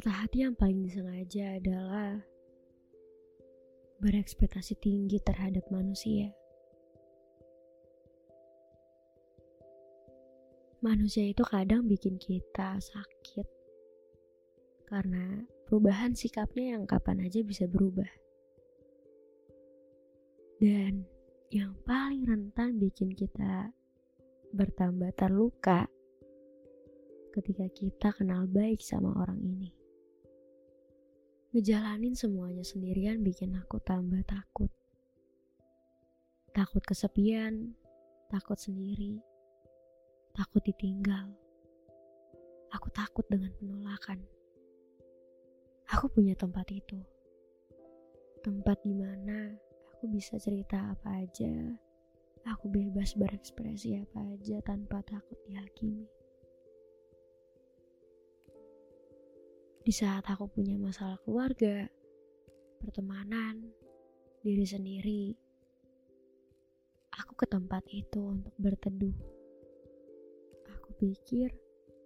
Patah hati yang paling disengaja adalah berekspektasi tinggi terhadap manusia. Manusia itu kadang bikin kita sakit karena perubahan sikapnya yang kapan aja bisa berubah. Dan yang paling rentan bikin kita bertambah terluka ketika kita kenal baik sama orang ini. Ngejalanin semuanya sendirian bikin aku tambah takut. Takut kesepian, takut sendiri, takut ditinggal. Aku takut dengan penolakan. Aku punya tempat itu. Tempat di mana aku bisa cerita apa aja. Aku bebas berekspresi apa aja tanpa takut dihakimi. Di saat aku punya masalah keluarga, pertemanan, diri sendiri, aku ke tempat itu untuk berteduh. Aku pikir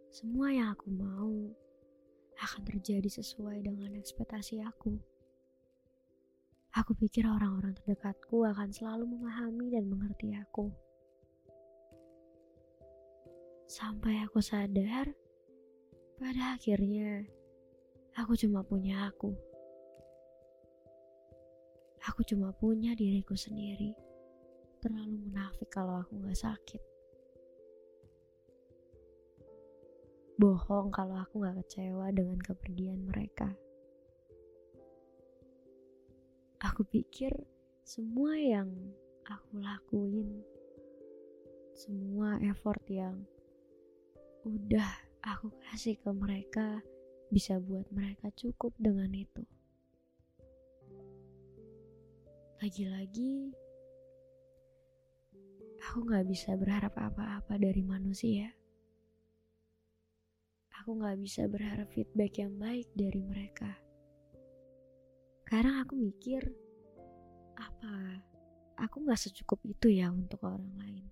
semua yang aku mau akan terjadi sesuai dengan ekspektasi aku. Aku pikir orang-orang terdekatku akan selalu memahami dan mengerti aku. Sampai aku sadar, pada akhirnya Aku cuma punya aku. Aku cuma punya diriku sendiri. Terlalu munafik kalau aku gak sakit. Bohong kalau aku gak kecewa dengan kepergian mereka. Aku pikir semua yang aku lakuin, semua effort yang udah aku kasih ke mereka, bisa buat mereka cukup dengan itu. Lagi-lagi, aku gak bisa berharap apa-apa dari manusia. Aku gak bisa berharap feedback yang baik dari mereka. Sekarang aku mikir, apa aku gak secukup itu ya untuk orang lain?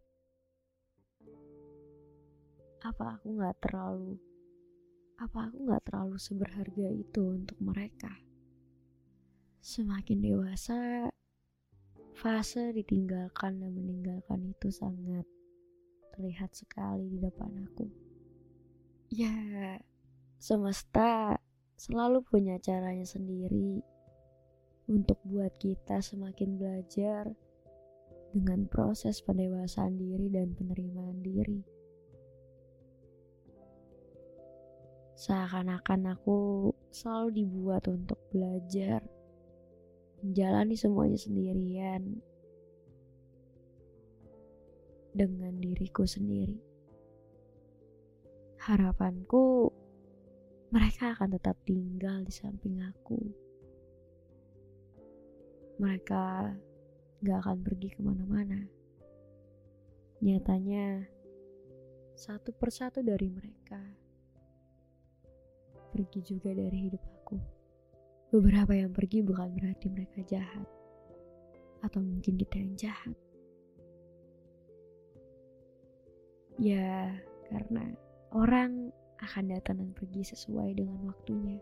Apa aku gak terlalu apa aku gak terlalu seberharga itu untuk mereka? Semakin dewasa, fase ditinggalkan dan meninggalkan itu sangat terlihat sekali di depan aku. Ya, semesta selalu punya caranya sendiri untuk buat kita semakin belajar dengan proses pendewasaan diri dan penerimaan diri. Seakan-akan aku selalu dibuat untuk belajar, menjalani semuanya sendirian dengan diriku sendiri. Harapanku mereka akan tetap tinggal di samping aku. Mereka gak akan pergi ke mana-mana. Nyatanya, satu persatu dari mereka pergi juga dari hidup aku. Beberapa yang pergi bukan berarti mereka jahat, atau mungkin kita yang jahat. Ya, karena orang akan datang dan pergi sesuai dengan waktunya.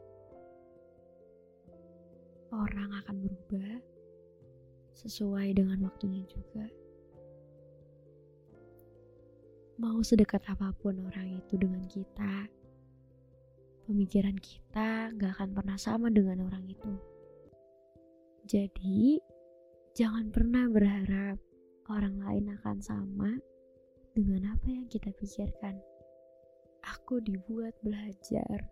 Orang akan berubah sesuai dengan waktunya juga. Mau sedekat apa pun orang itu dengan kita, pemikiran kita gak akan pernah sama dengan orang itu. Jadi, jangan pernah berharap orang lain akan sama dengan apa yang kita pikirkan. Aku dibuat belajar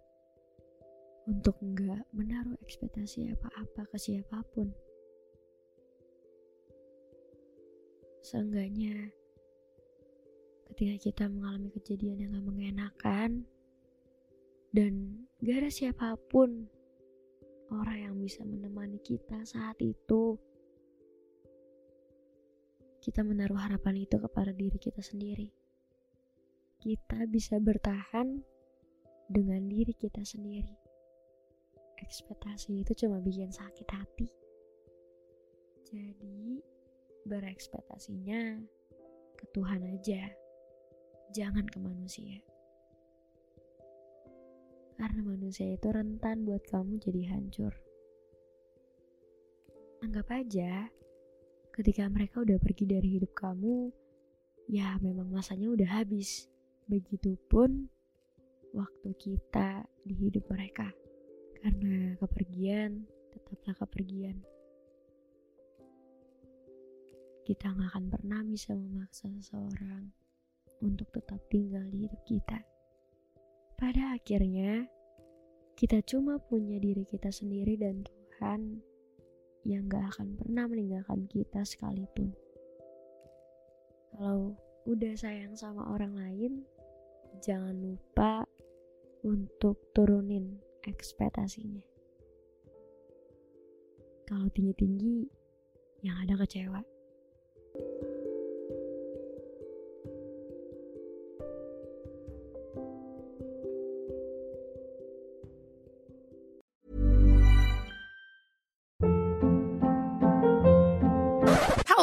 untuk nggak menaruh ekspektasi apa-apa ke siapa pun. Seenggaknya ketika kita mengalami kejadian yang gak mengenakan dan gak ada siapa pun orang yang bisa menemani kita saat itu. Kita menaruh harapan itu kepada diri kita sendiri. Kita bisa bertahan dengan diri kita sendiri. Ekspektasi itu cuma bikin sakit hati. Jadi berekspektasinya ke Tuhan aja. Jangan ke manusia. Karena manusia itu rentan buat kamu jadi hancur. Anggap aja, ketika mereka udah pergi dari hidup kamu, ya memang masanya udah habis. Begitupun waktu kita di hidup mereka. Karena kepergian tetaplah kepergian. Kita nggak akan pernah bisa memaksa seseorang untuk tetap tinggal di hidup kita. Pada akhirnya, kita cuma punya diri kita sendiri dan Tuhan yang gak akan pernah meninggalkan kita sekalipun. Kalau udah sayang sama orang lain, jangan lupa untuk turunin ekspektasinya. Kalau tinggi-tinggi, yang ada kecewa.